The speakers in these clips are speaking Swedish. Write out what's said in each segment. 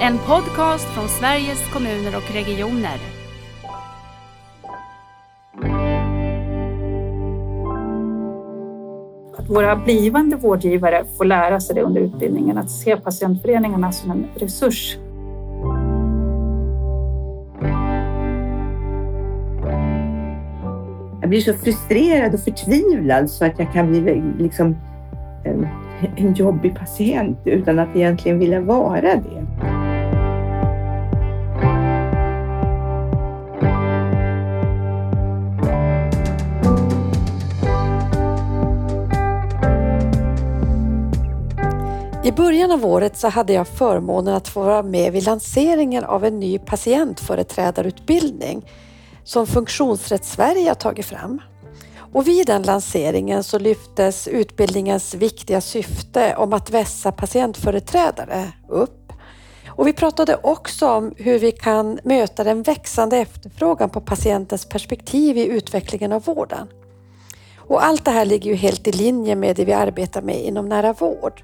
En podcast från Sveriges kommuner och regioner. Att våra blivande vårdgivare får lära sig det under utbildningen, att se patientföreningarna som en resurs. Jag blir så frustrerad och förtvivlad så att jag kan bli liksom en, en jobbig patient utan att egentligen vilja vara det. I början av året så hade jag förmånen att få vara med vid lanseringen av en ny patientföreträdarutbildning som Funktionsrätt Sverige har tagit fram. Och vid den lanseringen så lyftes utbildningens viktiga syfte om att vässa patientföreträdare upp. Och vi pratade också om hur vi kan möta den växande efterfrågan på patientens perspektiv i utvecklingen av vården. Och allt det här ligger ju helt i linje med det vi arbetar med inom nära vård.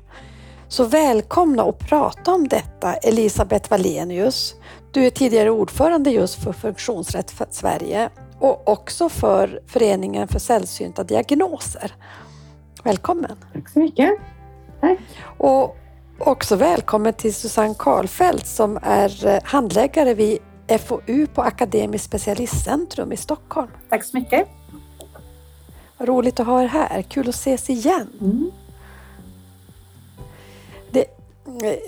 Så välkomna att prata om detta Elisabeth Wallenius. Du är tidigare ordförande just för Funktionsrätt för Sverige och också för Föreningen för sällsynta diagnoser. Välkommen! Tack så mycket. Tack. Och också välkommen till Susanne Karlfeldt som är handläggare vid FoU på Akademiskt specialistcentrum i Stockholm. Tack så mycket. Roligt att ha er här. Kul att ses igen. Mm.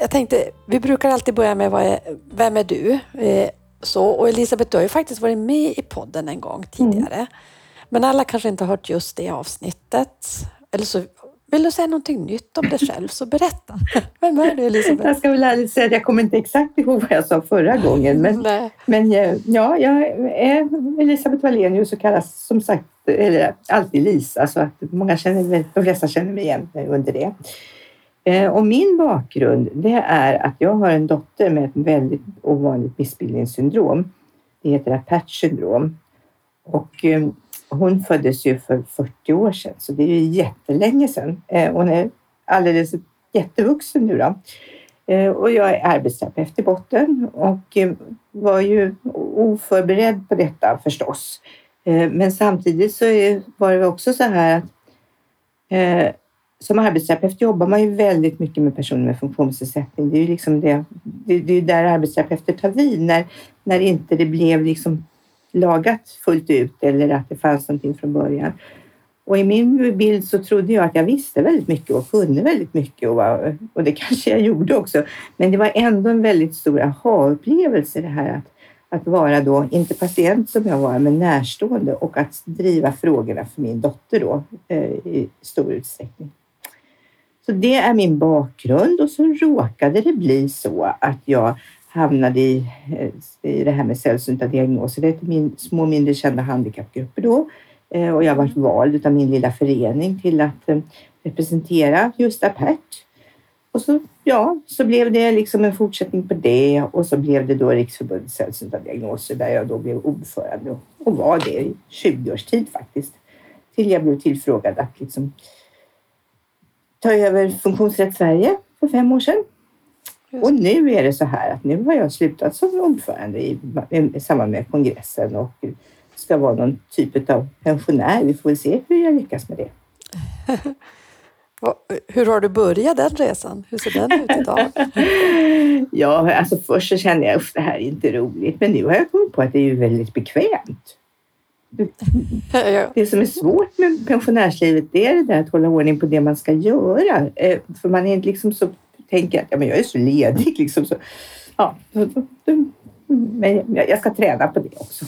Jag tänkte, vi brukar alltid börja med vad är, vem är du? Eh, så, och Elisabeth, du har ju faktiskt varit med i podden en gång tidigare. Mm. Men alla kanske inte har hört just det avsnittet. Eller så vill du säga någonting nytt om dig själv, så berätta. Vem är du Elisabeth? Jag ska väl ärligt säga att jag kommer inte exakt ihåg vad jag sa förra gången. Men, men eh, ja, jag är Elisabeth Wallenius och kallas som sagt eller, alltid Lisa, så att många känner, de flesta känner mig igen under det. Eh, och min bakgrund det är att jag har en dotter med ett väldigt ovanligt missbildningssyndrom. Det heter Apache syndrom. Och eh, hon föddes ju för 40 år sedan, så det är ju jättelänge sedan. Eh, hon är alldeles jättevuxen nu då. Och jag är arbetsterapeut i botten och var ju oförberedd på detta förstås. Men samtidigt så var det också så här att som arbetsterapeut jobbar man ju väldigt mycket med personer med funktionsnedsättning. Det är ju liksom det, det, det är där arbetsterapeuter tar vid när, när inte det blev liksom lagat fullt ut eller att det fanns någonting från början. Och i min bild så trodde jag att jag visste väldigt mycket och kunde väldigt mycket och, var, och det kanske jag gjorde också. Men det var ändå en väldigt stor aha-upplevelse det här att, att vara då, inte patient som jag var, men närstående och att driva frågorna för min dotter då eh, i stor utsträckning. Så det är min bakgrund och så råkade det bli så att jag hamnade i, eh, i det här med sällsynta diagnoser. Det är min, små mindre kända handikappgrupper då eh, och jag varit vald av min lilla förening till att eh, representera just Apert. Och så, ja, så blev det liksom en fortsättning på det och så blev det då Riksförbundet sällsynta diagnoser där jag då blev ordförande och var det i 20 års tid faktiskt. Till jag blev tillfrågad att liksom ta över Funktionsrätt Sverige för fem år sedan. Och nu är det så här att nu har jag slutat som ordförande i, i samband med kongressen och ska vara någon typ av pensionär. Vi får väl se hur jag lyckas med det. Hur har du börjat den resan? Hur ser den ut idag? ja, alltså först så kände jag att det här är inte roligt, men nu har jag kommit på att det är ju väldigt bekvämt. Det som är svårt med pensionärslivet det är det där att hålla ordning på det man ska göra. Eh, för man är liksom så, tänker att ja, men jag är så ledig. Liksom, så, ja, men jag ska träna på det också.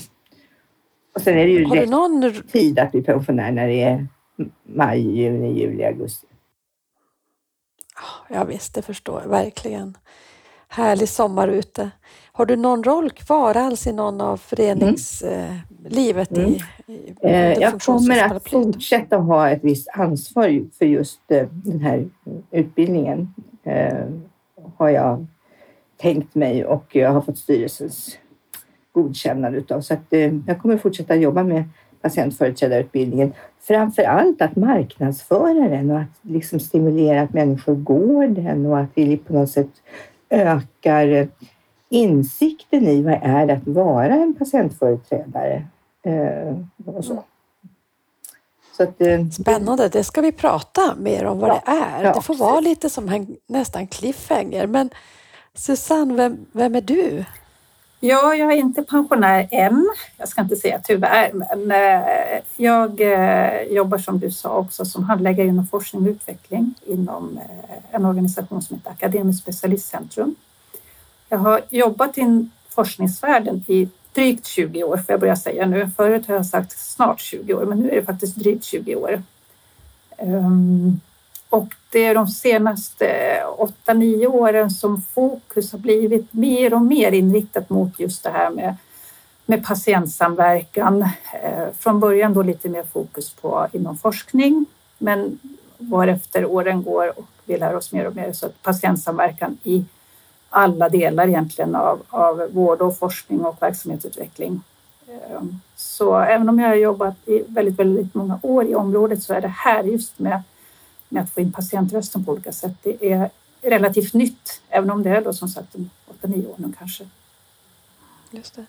Och sen är det ju Har rätt någon... tid att bli pensionär när det är maj, juni, juli, augusti. Ja visst, det förstår jag verkligen. Härlig sommar ute. Har du någon roll kvar alls i någon av föreningslivet? Mm. I, i, eh, jag kommer att fortsätta ha ett visst ansvar för just eh, den här utbildningen. Eh, har jag tänkt mig och jag har fått styrelsens godkännande utav. Så att, jag kommer fortsätta jobba med patientföreträdarutbildningen. Framför allt att marknadsföra den och att liksom stimulera att människor går den och att vi på något sätt ökar insikten i vad är det att vara en patientföreträdare. Eh, och så. Så att, eh, Spännande, det ska vi prata mer om vad ja, det är. Ja, det får vara lite som en nästan cliffhanger. Men Susanne, vem, vem är du? Ja, jag är inte pensionär än. Jag ska inte säga tyvärr, men eh, jag jobbar som du sa också som handläggare inom forskning och utveckling inom en organisation som heter Akademiskt specialistcentrum. Jag har jobbat i forskningsvärlden i drygt 20 år, får jag börja säga nu. Förut har jag sagt snart 20 år, men nu är det faktiskt drygt 20 år. Ehm, och det är de senaste 8-9 åren som fokus har blivit mer och mer inriktat mot just det här med, med patientsamverkan. Ehm, från början då lite mer fokus på inom forskning, men varefter åren går och vi lär oss mer och mer så att patientsamverkan i alla delar egentligen av, av vård och forskning och verksamhetsutveckling. Eh, så även om jag har jobbat i väldigt, väldigt många år i området så är det här just med med att få in patientrösten på olika sätt. Det är relativt nytt, även om det är då som sagt 8-9 år nu kanske. Just det.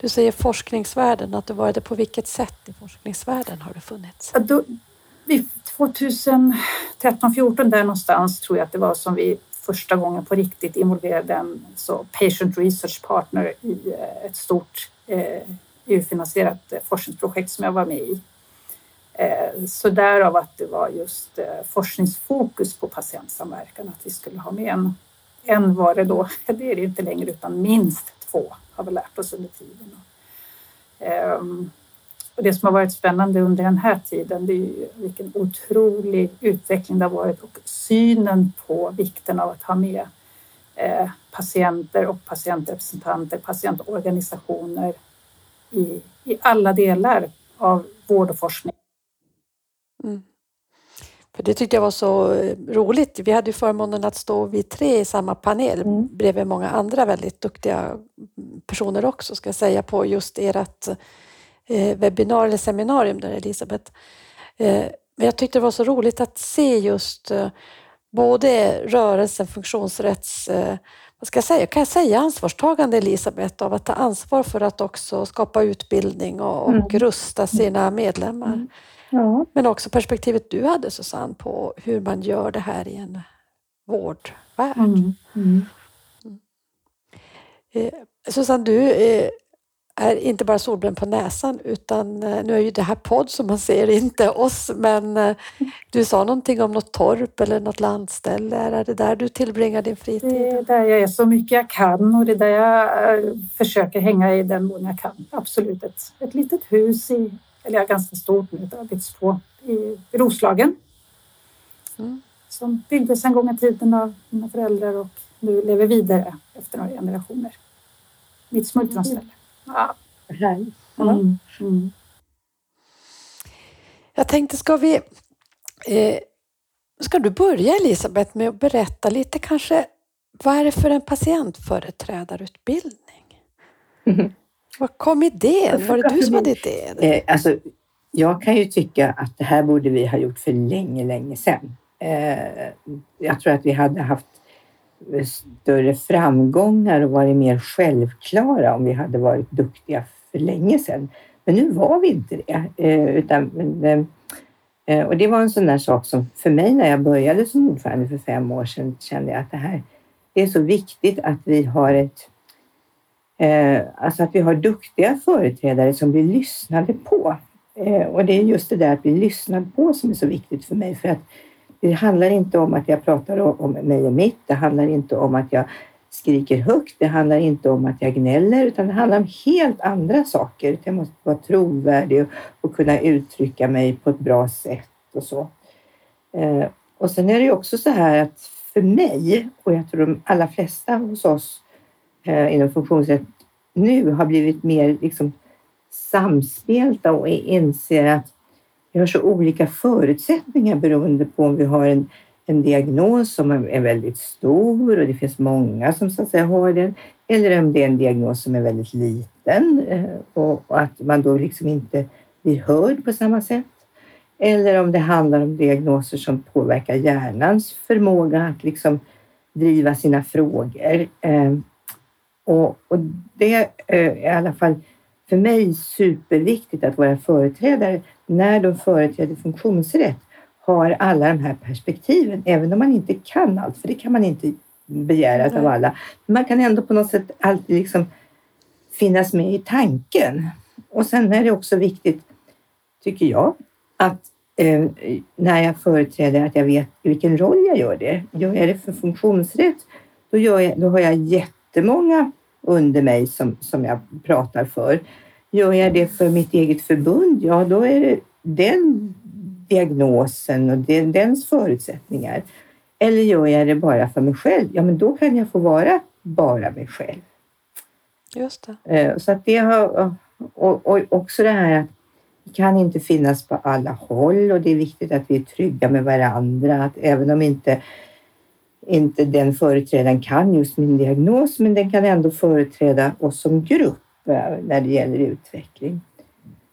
Du säger forskningsvärlden, att du var det på vilket sätt i forskningsvärlden har du funnits? Ja, då, 2013-14 där någonstans tror jag att det var som vi första gången på riktigt involverade en så patient research partner i eh, ett stort eh, EU-finansierat eh, forskningsprojekt som jag var med i. Så därav att det var just forskningsfokus på patientsamverkan, att vi skulle ha med en, en var det då, det är det inte längre, utan minst två har vi lärt oss under tiden. Ehm, och det som har varit spännande under den här tiden, det är ju vilken otrolig utveckling det har varit och synen på vikten av att ha med eh, patienter och patientrepresentanter, patientorganisationer i, i alla delar av vård och forskning. Mm. För det tyckte jag var så eh, roligt. Vi hade förmånen att stå vi tre i samma panel mm. bredvid många andra väldigt duktiga personer också, ska jag säga, på just ert webbinar eller seminarium där Elisabeth. Eh, men jag tyckte det var så roligt att se just eh, både rörelsen funktionsrätts eh, vad ska jag säga, kan jag säga ansvarstagande Elisabeth av att ta ansvar för att också skapa utbildning och, och mm. rusta sina medlemmar. Mm. Ja. Men också perspektivet du hade Susanne på hur man gör det här i en vårdvärld. Mm. Mm. Mm. Eh, Susanne, du eh, är inte bara solbränd på näsan utan eh, nu är ju det här podd som man ser inte oss men eh, du sa någonting om något torp eller något landställe. Är det där du tillbringar din fritid? Det är där jag är så mycket jag kan och det är där jag eh, försöker hänga i den mån jag kan. Absolut ett, ett litet hus i eller ja, ganska stort nu, det har byggts på i Roslagen. Mm. Som byggdes en gång i tiden av mina föräldrar och nu lever vidare efter några generationer. Mitt smultronställe. Mm. Ja. Mm. Mm. Jag tänkte, ska vi... Eh, ska du börja Elisabeth med att berätta lite kanske varför en patientföreträdarutbildning? Mm. Var kom idén? Var det du som hade idén? Eh, alltså, jag kan ju tycka att det här borde vi ha gjort för länge, länge sedan. Eh, jag tror att vi hade haft större framgångar och varit mer självklara om vi hade varit duktiga för länge sedan. Men nu var vi inte det. Eh, utan, eh, eh, och det var en sån där sak som för mig när jag började som ordförande för fem år sedan kände jag att det här det är så viktigt att vi har ett Eh, alltså att vi har duktiga företrädare som blir lyssnade på. Eh, och det är just det där att bli lyssnad på som är så viktigt för mig. För att det handlar inte om att jag pratar om mig och mitt. Det handlar inte om att jag skriker högt. Det handlar inte om att jag gnäller, utan det handlar om helt andra saker. Jag måste vara trovärdig och kunna uttrycka mig på ett bra sätt och så. Eh, och sen är det ju också så här att för mig, och jag tror de allra flesta hos oss eh, inom funktionsrätt nu har blivit mer liksom, samspelta och inser att vi har så olika förutsättningar beroende på om vi har en, en diagnos som är väldigt stor och det finns många som så att säga har den, eller om det är en diagnos som är väldigt liten eh, och, och att man då liksom inte blir hörd på samma sätt. Eller om det handlar om diagnoser som påverkar hjärnans förmåga att liksom driva sina frågor. Eh, och, och det är i alla fall för mig superviktigt att våra företrädare, när de företräder funktionsrätt, har alla de här perspektiven, även om man inte kan allt, för det kan man inte begära mm. av alla. Men man kan ändå på något sätt alltid liksom finnas med i tanken. Och sen är det också viktigt, tycker jag, att eh, när jag företräder att jag vet vilken roll jag gör det. Gör jag det för funktionsrätt, då, jag, då har jag jättemånga under mig som, som jag pratar för. Gör jag det för mitt eget förbund, ja då är det den diagnosen och den, dens förutsättningar. Eller gör jag det bara för mig själv, ja men då kan jag få vara bara mig själv. Just det. Eh, så att det har, och, och också det här att vi kan inte finnas på alla håll och det är viktigt att vi är trygga med varandra. Att även om inte, inte den företrädaren kan just min diagnos, men den kan ändå företräda oss som grupp eh, när det gäller utveckling.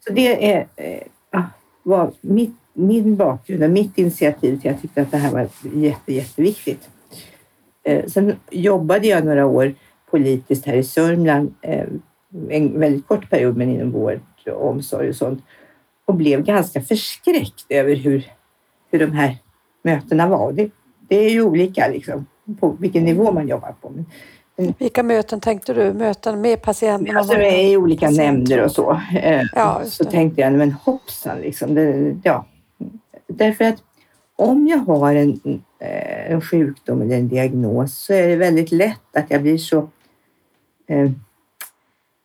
Så det är, eh, ah, var mitt, min bakgrund och mitt initiativ till jag tyckte att det här var jätte, jätteviktigt. Eh, sen jobbade jag några år politiskt här i Sörmland, eh, en väldigt kort period, men inom vård och omsorg och sånt och blev ganska förskräckt över hur, hur de här mötena var. Det, det är ju olika liksom, på vilken nivå man jobbar på. Men, Vilka möten tänkte du? Möten med patienterna? Alltså i olika nämnder och så. Eh, ja, så tänkte jag, men hoppsan, liksom, det, ja. Därför att om jag har en, eh, en sjukdom eller en diagnos så är det väldigt lätt att jag blir så eh,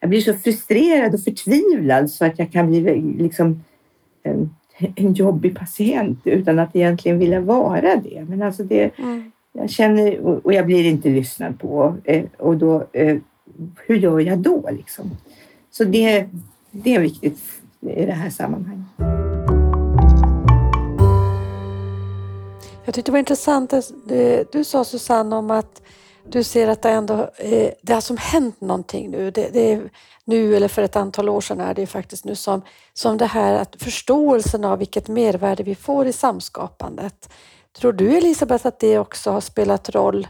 jag blir så frustrerad och förtvivlad så att jag kan bli liksom en, en jobbig patient utan att egentligen vilja vara det. Men alltså det, mm. jag känner, och jag blir inte lyssnad på. Eh, och då, eh, hur gör jag då? Liksom? Så det, det är viktigt i det här sammanhanget. Jag tyckte det var intressant, det du sa Susanne om att du ser att det ändå eh, det har som hänt någonting nu. Det, det, är nu eller för ett antal år sedan är det faktiskt nu som, som det här att förståelsen av vilket mervärde vi får i samskapandet. Tror du Elisabeth att det också har spelat roll?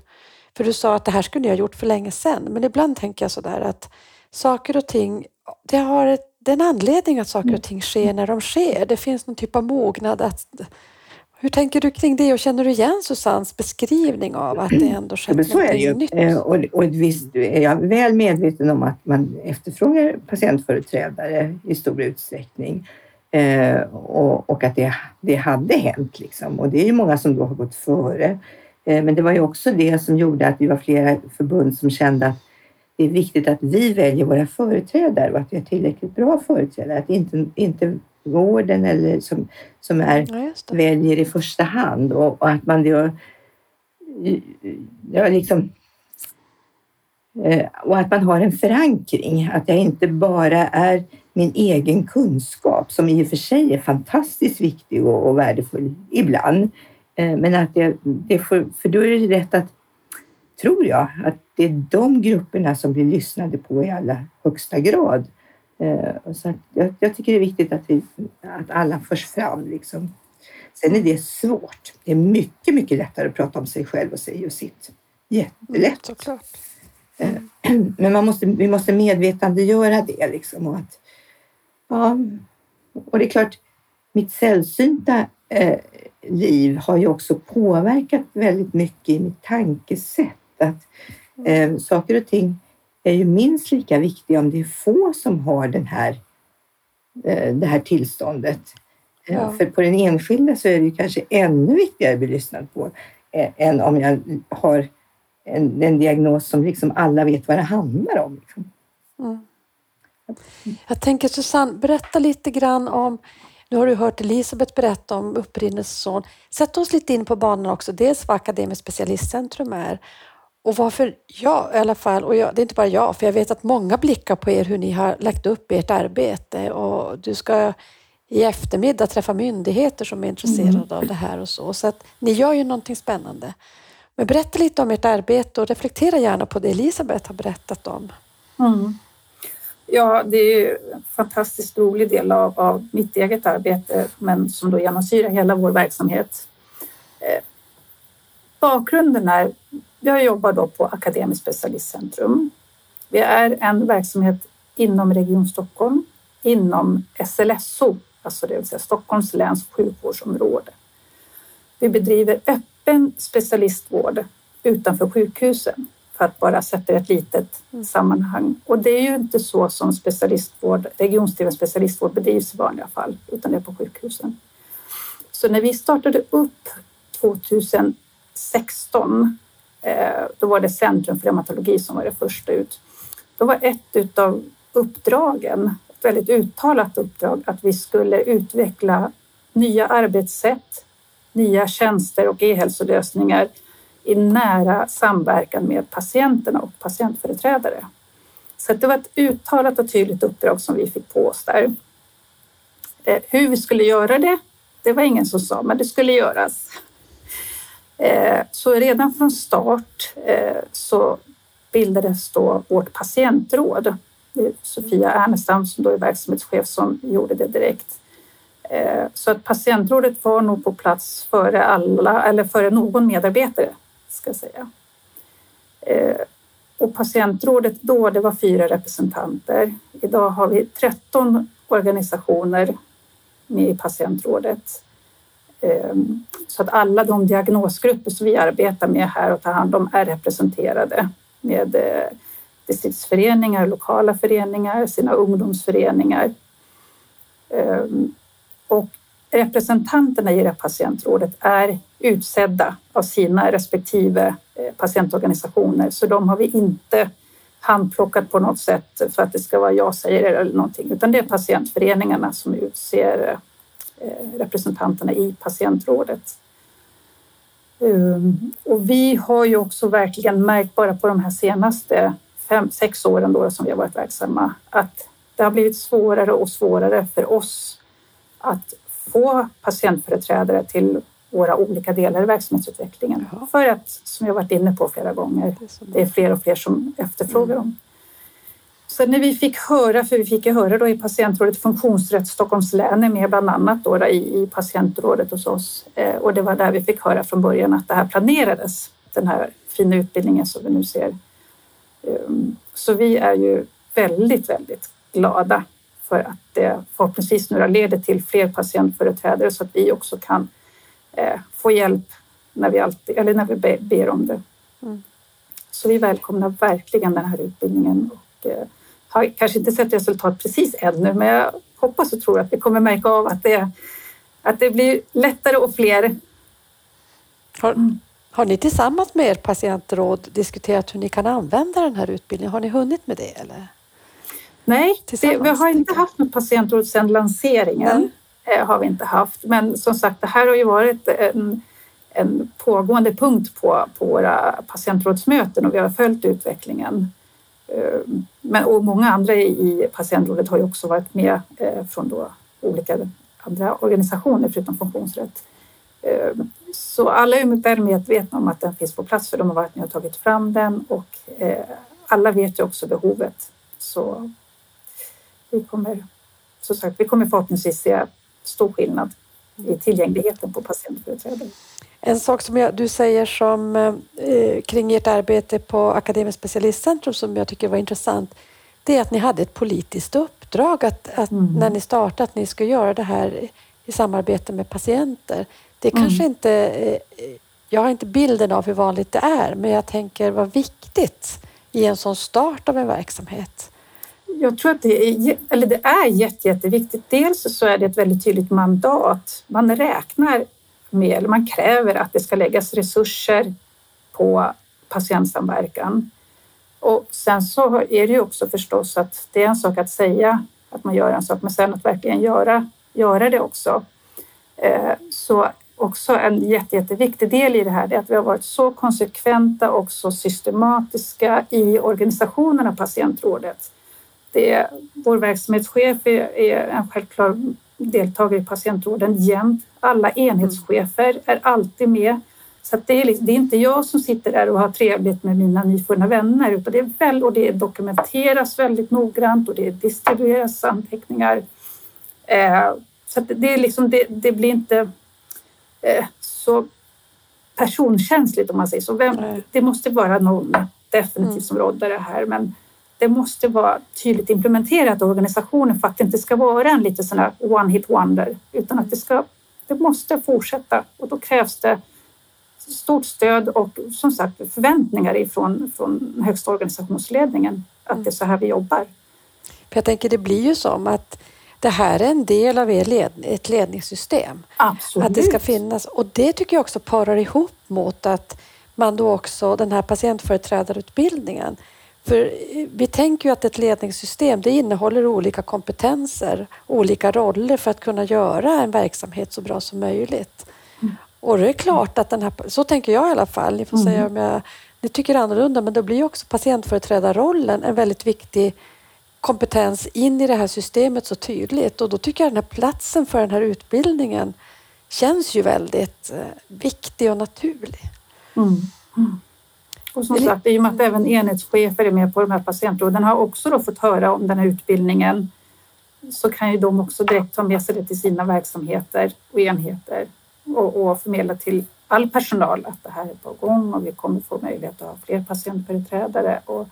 För du sa att det här skulle ni ha gjort för länge sedan, men ibland tänker jag sådär att saker och ting, det har ett, det är en anledning att saker och ting sker när de sker. Det finns någon typ av mognad att hur tänker du kring det och känner du igen Susannes beskrivning av att det ändå skett något nytt? Eh, och, och visst är jag väl medveten om att man efterfrågar patientföreträdare i stor utsträckning. Eh, och, och, att det, det hade hänt. Liksom. Och det är ju många som då har gått före. Eh, men det var ju också det som gjorde att vi var flera förbund som kände att det är viktigt att vi väljer våra företrädare och att vi har tillräckligt bra företrädare. Att inte, inte vården eller som, som är, ja, väljer i första hand och, och att man då ja, liksom, eh, och att man har en förankring, att jag inte bara är min egen kunskap som i och för sig är fantastiskt viktig och, och värdefull ibland. Eh, men att det, det får, för då är det rätt att, tror jag, att det är de grupperna som blir lyssnade på i allra högsta grad. Eh, så jag, jag, tycker det är viktigt att, vi, att alla förs fram. Liksom. Sen är det svårt. Det är mycket, mycket lättare att prata om sig själv och sig och sitt. Jättelätt. Mm, Men man måste, vi måste medvetandegöra det. Liksom, och, att, ja, och det är klart, mitt sällsynta eh, liv har ju också påverkat väldigt mycket i mitt tankesätt. Att eh, saker och ting är ju minst lika viktiga om det är få som har den här, eh, det här tillståndet. Eh, ja. För på den enskilda så är det ju kanske ännu viktigare att bli lyssnad på eh, än om jag har en, en diagnos som liksom alla vet vad det handlar om. Mm. Jag tänker Susanne, berätta lite grann om nu har du hört Elisabeth berätta om upprinnelseson. Sätt oss lite in på banan också, dels vad Akademiskt specialistcentrum är och varför jag i alla fall, och jag, det är inte bara jag, för jag vet att många blickar på er hur ni har lagt upp ert arbete och du ska i eftermiddag träffa myndigheter som är intresserade mm. av det här och så. Så att ni gör ju någonting spännande. Men berätta lite om ert arbete och reflektera gärna på det Elisabeth har berättat om. Mm. Ja, det är en fantastiskt rolig del av, av mitt eget arbete, men som då genomsyrar hela vår verksamhet. Eh, bakgrunden är jag jobbar då på Akademiskt specialistcentrum. Vi är en verksamhet inom Region Stockholm, inom SLSO, alltså det vill säga Stockholms läns sjukvårdsområde. Vi bedriver öppen specialistvård utanför sjukhusen för att bara sätta ett litet sammanhang. Och det är ju inte så som specialistvård, regionsdriven specialistvård bedrivs i vanliga fall, utan det är på sjukhusen. Så när vi startade upp 2016, Eh, då var det Centrum för reumatologi som var det första ut. Då var ett av uppdragen, ett väldigt uttalat uppdrag, att vi skulle utveckla nya arbetssätt, nya tjänster och e-hälsolösningar i nära samverkan med patienterna och patientföreträdare. Så det var ett uttalat och tydligt uppdrag som vi fick på oss där. Eh, hur vi skulle göra det, det var ingen som sa, men det skulle göras. Eh, så redan från start eh, så bildades då vårt patientråd. Det är Sofia Ernestam som då är verksamhetschef som gjorde det direkt. Eh, så att patientrådet var nog på plats före alla eller före någon medarbetare ska jag säga. Och patientrådet då, det var fyra representanter. Idag har vi 13 organisationer med i patientrådet. Ehm, så att alla de diagnosgrupper som vi arbetar med här och tar hand om är representerade med eh, distriktsföreningar, lokala föreningar, sina ungdomsföreningar. Ehm, och representanterna i det patientrådet är utsedda av sina respektive eh, patientorganisationer så de har vi inte handplockat på något sätt för att det ska vara jag säger det eller någonting utan det är patientföreningarna som utser eh, representanterna i patientrådet. Um, och vi har ju också verkligen märkt bara på de här senaste fem, sex åren då som vi har varit verksamma att det har blivit svårare och svårare för oss att få patientföreträdare till våra olika delar i verksamhetsutvecklingen. Ja. För att, som jag varit inne på flera gånger, det är, det är fler och fler som efterfrågar mm. dem. Så när vi fick höra, för vi fick ju höra då i patientrådet Funktionsrätt Stockholms län är med bland annat då, då i, i patientrådet hos oss eh, och det var där vi fick höra från början att det här planerades, den här fina utbildningen som vi nu ser. Um, så vi är ju väldigt, väldigt glada för att det förhoppningsvis nu leder till fler patientföreträdare så att vi också kan eh, få hjälp när vi, alltid, eller när vi ber om det. Mm. Så vi välkomnar verkligen den här utbildningen och eh, har kanske inte sett resultat precis ännu men jag hoppas och tror att vi kommer märka av att det, att det blir lättare och fler. Har, mm. har ni tillsammans med er patientråd diskuterat hur ni kan använda den här utbildningen? Har ni hunnit med det? Eller? Nej, vi, vi har inte haft något patientråd sedan lanseringen. Mm. har vi inte haft. Men som sagt, det här har ju varit en, en pågående punkt på, på våra patientrådsmöten och vi har följt utvecklingen. Eh, men, och många andra i patientrådet har ju också varit med eh, från då olika andra organisationer förutom funktionsrätt. Eh, så alla är väl medvetna om att den finns på plats för de har varit med och tagit fram den och alla vet ju också behovet. Så vi kommer, som sagt, vi kommer förhoppningsvis se stor skillnad i tillgängligheten på patientföreträdare. En sak som jag, du säger som, eh, kring ert arbete på Akademiskt specialistcentrum som jag tycker var intressant, det är att ni hade ett politiskt uppdrag att, att mm. när ni startade att ni ska göra det här i samarbete med patienter. Det är mm. kanske inte, eh, jag har inte bilden av hur vanligt det är, men jag tänker vad viktigt i en sån start av en verksamhet jag tror att det är, eller det är jätte, jätteviktigt. Dels så är det ett väldigt tydligt mandat. Man räknar med, eller man kräver att det ska läggas resurser på patientsamverkan. Och sen så är det ju också förstås att det är en sak att säga att man gör en sak, men sen att verkligen göra, göra det också. Eh, så också en jätte, jätteviktig del i det här är att vi har varit så konsekventa och så systematiska i organisationen av patientrådet det, vår verksamhetschef är, är en självklar deltagare i patientråden jämt. Alla enhetschefer är alltid med. Så det, är liksom, det är inte jag som sitter där och har trevligt med mina nyfunna vänner utan det, är väl, och det dokumenteras väldigt noggrant och det distribueras anteckningar. Eh, så det, är liksom, det, det, blir inte eh, så personkänsligt om man säger så. Vem, det måste vara någon definitivt mm. som råddar det här men det måste vara tydligt implementerat i organisationen för att det inte ska vara en lite sån här one hit wonder utan att det ska det måste fortsätta och då krävs det stort stöd och som sagt förväntningar ifrån från högsta organisationsledningen att det är så här vi jobbar. För jag tänker det blir ju som att det här är en del av er led, ett ledningssystem. Absolut. Att det ska finnas och det tycker jag också parar ihop mot att man då också den här patientföreträdarutbildningen för vi tänker ju att ett ledningssystem det innehåller olika kompetenser, olika roller för att kunna göra en verksamhet så bra som möjligt. Mm. Och det är klart att den här, så tänker jag i alla fall, ni får mm. säga om jag ni tycker annorlunda, men då blir också patientföreträdarrollen en väldigt viktig kompetens in i det här systemet så tydligt och då tycker jag den här platsen för den här utbildningen känns ju väldigt eh, viktig och naturlig. Mm. Och som sagt, i och med att även enhetschefer är med på de här patientråden har också då fått höra om den här utbildningen så kan ju de också direkt ta med sig det till sina verksamheter och enheter och, och förmedla till all personal att det här är på gång och vi kommer få möjlighet att ha fler patientföreträdare. Och,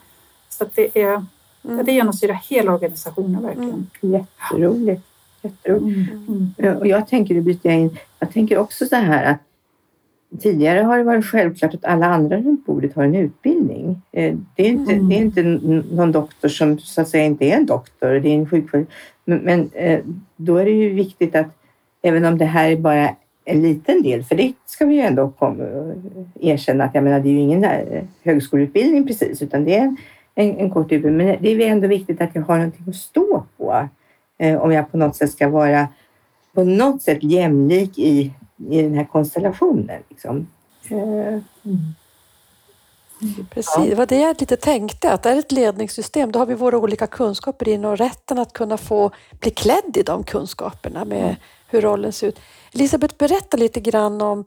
så att det, är, mm. det genomsyrar hela organisationen verkligen. Mm. Jätteroligt. Jätteroligt. Mm. Och jag tänker, byter jag in, jag tänker också så här att Tidigare har det varit självklart att alla andra runt bordet har en utbildning. Eh, det är inte, mm. det är inte någon doktor som så att säga inte är en doktor, det är en sjukvård. Men, men eh, då är det ju viktigt att även om det här är bara en liten del, för det ska vi ju ändå erkänna att jag menar, det är ju ingen eh, högskoleutbildning precis, utan det är en, en, en kort utbildning. Men det är ändå viktigt att jag har någonting att stå på om jag på något sätt ska vara på något sätt jämlik i i den här konstellationen. Liksom. Mm. Precis, det var det jag lite tänkte, att det är ett ledningssystem. Då har vi våra olika kunskaper in och rätten att kunna få bli klädd i de kunskaperna med mm. hur rollen ser ut. Elisabeth, berätta lite grann om,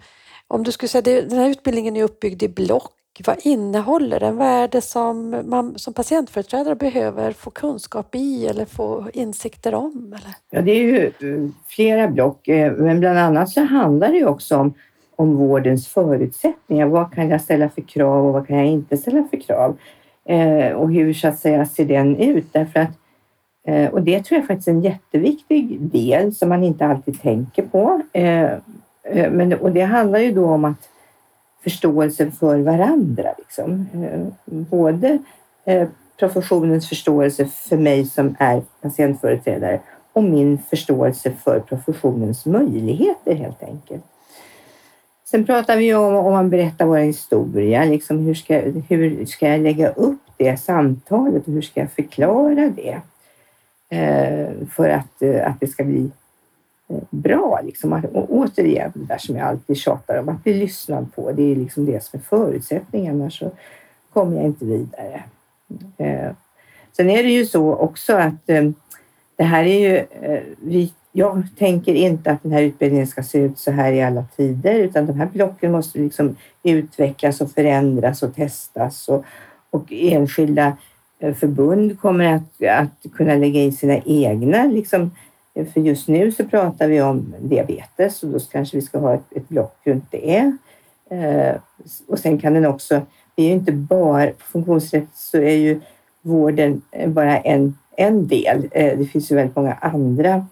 om du skulle säga, den här utbildningen är uppbyggd i block vad innehåller den? Vad är det som man som patientföreträdare behöver få kunskap i eller få insikter om? Eller? Ja, det är ju eh, flera block, eh, men bland annat så handlar det ju också om, om vårdens förutsättningar. Vad kan jag ställa för krav och vad kan jag inte ställa för krav? Eh, och hur så att säga ser den ut? Därför att, eh, och det tror jag faktiskt är en jätteviktig del som man inte alltid tänker på. Eh, eh men, och det handlar ju då om att förståelsen för varandra. Liksom. Eh, både eh, professionens förståelse för mig som är patientföreträdare och min förståelse för professionens möjligheter helt enkelt. Sen pratar vi om, om man berättar vår historia, liksom hur, ska, hur ska jag lägga upp det samtalet och hur ska jag förklara det? Eh, för att, eh, att det ska bli bra. Liksom. Och återigen, det där som jag alltid tjatar om, att bli lyssnad på. Det är liksom det som är förutsättningen, annars så kommer jag inte vidare. Eh, sen är det ju så också att eh, det här är ju... Eh, vi, jag tänker inte att den här utbildningen ska se ut så här i alla tider, utan de här blocken måste liksom utvecklas och förändras och testas och, och enskilda eh, förbund kommer att, att kunna lägga in sina egna liksom, för just nu så pratar vi om diabetes och då kanske vi ska ha ett, ett block runt det. Eh, och sen kan den också, det är ju inte bara, på funktionsrätt så är ju vården bara en, en del. Eh, det finns ju väldigt många andra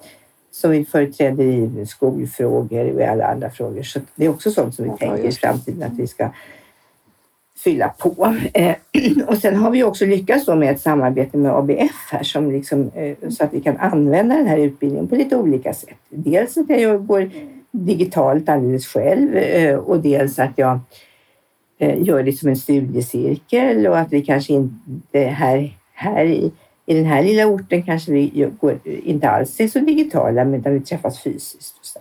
som vi företräder i skolfrågor och i alla andra frågor. Så det är också sånt som vi ja, tänker i framtiden att vi ska fylla på. Eh, och sen har vi också lyckats med ett samarbete med ABF här som liksom, eh, så att vi kan använda den här utbildningen på lite olika sätt. Dels att jag går digitalt alldeles själv eh, och dels att jag eh, gör det som en studiecirkel och att vi kanske inte här, här i, i den här lilla orten kanske vi går, inte alls är så digitala utan vi träffas fysiskt. Och så,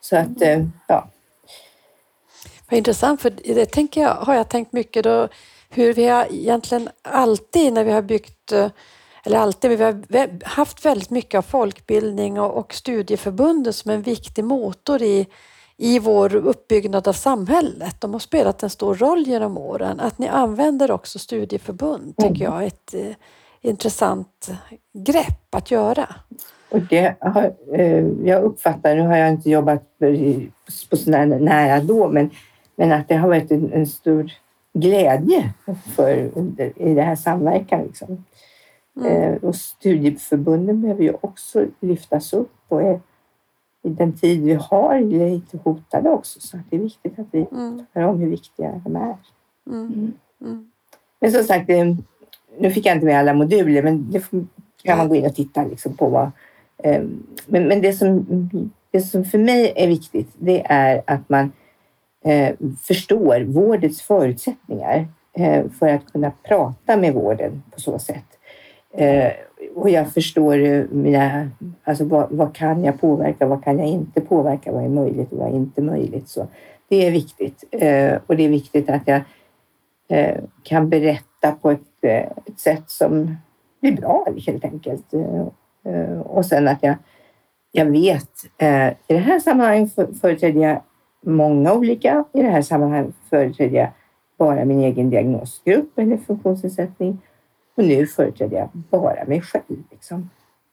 så att, eh, ja. Vad intressant, för det tänker jag, har jag tänkt mycket då, hur vi har egentligen alltid när vi har byggt, eller alltid, vi har haft väldigt mycket av folkbildning och, och studieförbunden som en viktig motor i, i vår uppbyggnad av samhället. De har spelat en stor roll genom åren. Att ni använder också studieförbund tycker jag är ett eh, intressant grepp att göra. Och det har, eh, jag uppfattar, nu har jag inte jobbat på så nära då, men Men att det har varit en, en stor glädje för, i det här samverkan. Liksom. Mm. Eh, och studieförbunden behöver ju också lyftas upp och är, i den tid vi har lite hotade också. Så det är viktigt att vi mm. talar om hur viktiga de är. Mm. mm. mm. Men som sagt, eh, nu fick jag inte med alla moduler, men det kan man gå in och titta liksom på. Vad, eh, men, men det, som, det som för mig är viktigt, det är att man eh, förstår vårdens förutsättningar eh, för att kunna prata med vården på så sätt. Eh, och jag förstår eh, mina, alltså vad, vad, kan jag påverka, vad kan jag inte påverka, vad är möjligt och vad är inte möjligt. Så det är viktigt. Och det är viktigt att jag kan berätta på ett, ett sätt som blir bra helt enkelt. Eh, och sen att jag, jag vet, eh, i det här sammanhanget företräder jag många olika. I det här sammanhanget företräder jag bara min egen diagnosgrupp eller funktionsnedsättning. Och nu företräder jag bara mig själv. Liksom.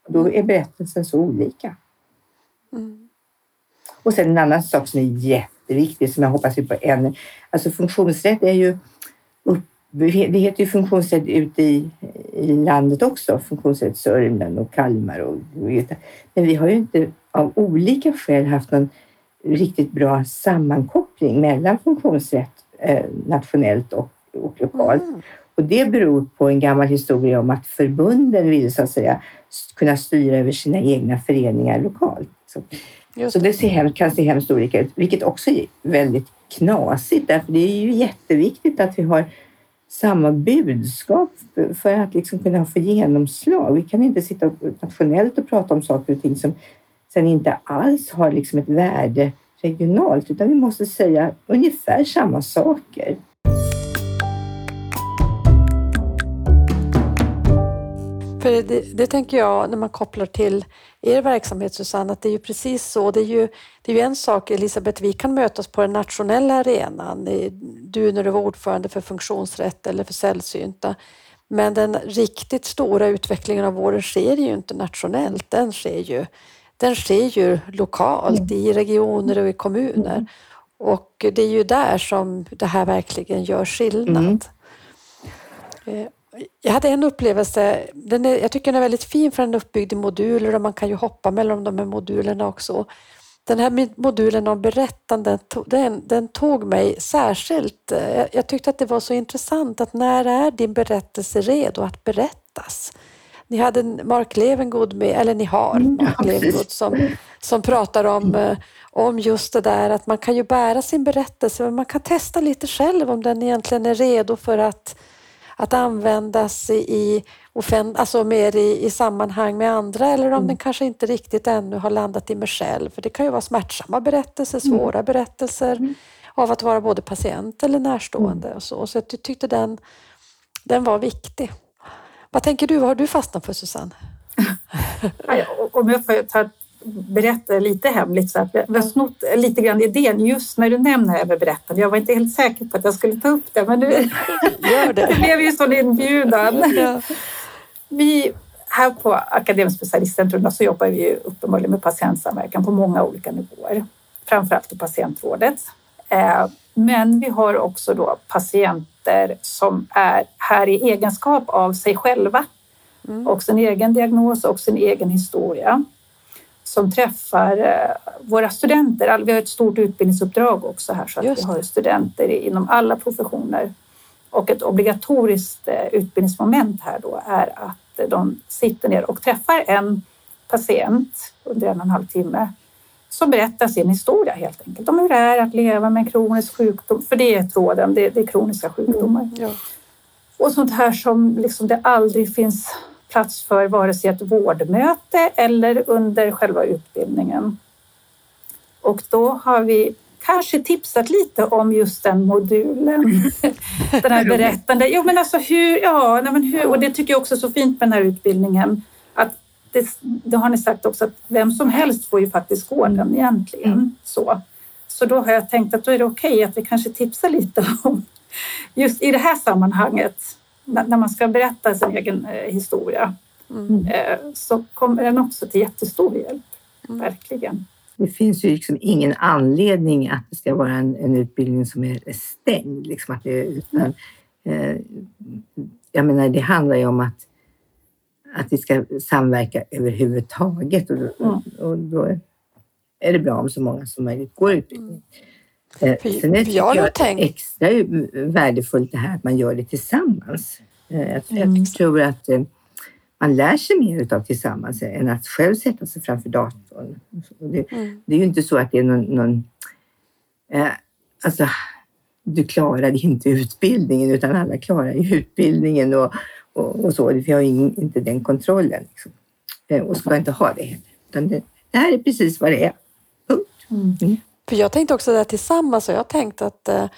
Och då är berättelsen så olika. Mm. Och sen en annan sak som är jätteviktig som jag hoppas vi på ännu. Alltså funktionsrätt är ju det heter ju funktionsrätt ute i, i landet också, funktionsrätt Sörmland och Kalmar och Men vi har ju inte av olika skäl haft någon riktigt bra sammankoppling mellan funktionsrätt eh, nationellt och, och lokalt. Mm. Och det beror på en gammal historia om att förbunden vill så att säga kunna styra över sina egna föreningar lokalt. Så, så det ser, kan se hemskt olika ut, vilket också är väldigt knasigt därför det är ju jätteviktigt att vi har samma budskap för att liksom kunna få genomslag. Vi kan inte sitta nationellt och prata om saker och ting som sen inte alls har liksom ett värde regionalt, utan vi måste säga ungefär samma saker. För det, det, tänker jag när man kopplar till er verksamhet Susanne, att det är ju precis så. Det är ju, det är ju en sak Elisabeth, vi kan mötas på den nationella arenan. Du när du var ordförande för funktionsrätt eller för sällsynta. Men den riktigt stora utvecklingen av vården sker ju inte nationellt, den sker ju, den sker ju lokalt i regioner och i kommuner. Mm. Och det är ju där som det här verkligen gör skillnad. Mm. Eh, jag hade en upplevelse, den är, jag tycker den är väldigt fin för den är uppbyggd i moduler och man kan ju hoppa mellan de här modulerna också. Den här modulen om berättande, den, den tog mig särskilt. Jag, jag tyckte att det var så intressant att när är din berättelse redo att berättas? Ni hade Mark Levengood med, eller ni har mm, Mark Levengood som, som pratar om, eh, om just det där att man kan ju bära sin berättelse men man kan testa lite själv om den egentligen är redo för att att användas i, offent, alltså mer i, i sammanhang med andra eller om mm. den kanske inte riktigt ännu har landat i mig själv. För det kan ju vara smärtsamma berättelser, mm. svåra mm. berättelser mm. av att vara både patient eller närstående. Och så så jag tyckte den, den var viktig. Vad tänker du? Vad har du fastnat för Susanne? Om jag får ta berätta lite hemligt så att vi har snott lite grann idén just när du nämner överberättande. Jag var inte helt säker på att jag skulle ta upp det men nu, Gör det. det blev ju sån inbjudan. Ja. Vi här på Akademisk specialistcentrum så jobbar vi ju uppenbarligen med patientsamverkan på många olika nivåer, framförallt i patientvårdet. Men vi har också då patienter som är här i egenskap av sig själva mm. och sin egen diagnos och sin egen historia som träffar eh, våra studenter. Vi har ett stort utbildningsuppdrag också här så att vi har studenter inom alla professioner. Och ett obligatoriskt eh, utbildningsmoment här då är att de sitter ner och träffar en patient under en och en halv timme som berättar sin historia helt enkelt om hur det är att leva med en kronisk sjukdom. För det är tråden, det, det är kroniska sjukdomar. Mm, ja. Och sånt här som liksom det aldrig finns plats för vare sig ett vårdmöte eller under själva utbildningen. Och då har vi kanske tipsat lite om just den modulen. den här berättande. Jo, men alltså hur, ja, men hur, och det tycker jag också är så fint med den här utbildningen. Att det, det har ni sagt också, att vem som helst får ju faktiskt gå den egentligen. Mm. Så. så då har jag tänkt att då är det okej okay att vi kanske tipsar lite om just i det här sammanhanget när man ska berätta sin egen eh, historia mm. Eh, så kommer den också till jättestor hjälp. Mm. Verkligen. Det finns ju liksom ingen anledning att det ska vara en, en utbildning som är stängd. Liksom att det, utan, eh, jag menar, det handlar ju om att, att vi ska samverka överhuvudtaget och, mm. och då är det bra om så många som möjligt går utbildningen. Eh, sen är det jag jag tänkt... extra värdefullt det här att man gör det tillsammans. Eh, jag, mm. jag tror att eh, man lär sig mer utav tillsammans än att själv sätta sig framför datorn. Det, mm. det är ju inte så att det är någon... någon eh, alltså, du klarar inte utbildningen utan alla klarar ju utbildningen och, och, och så. Vi har in, inte den kontrollen liksom. Eh, och ska inte ha det heller. Utan det, det här är precis vad det är. Punkt. Mm. mm. För jag tänkte också det här tillsammans och jag tänkte att eh,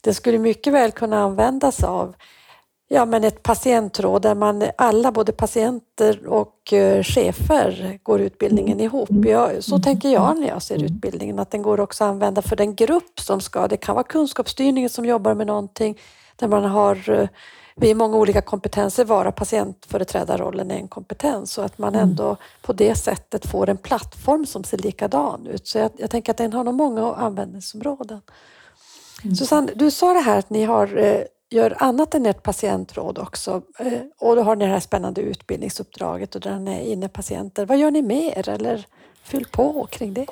det skulle mycket väl kunna användas av Ja, men ett patientråd där man alla, både patienter och uh, chefer, går utbildningen mm. ihop. Jag, så mm. tänker jag när jag ser mm. utbildningen, att den går också att använda för den grupp som ska. Det kan vara kunskapsstyrningen som jobbar med någonting där man har vi är många olika kompetenser, vara patientföreträdarrollen är en kompetens och att man ändå på det sättet får en plattform som ser likadan ut. Så jag, jag tänker att den har nog många användningsområden. Mm. Susanne, du sa det här att ni har uh, gör annat än ett patientråd också. Eh, och då har ni det här spännande utbildningsuppdraget och där ni är inne patienter. Vad gör ni mer eller fyll på kring det?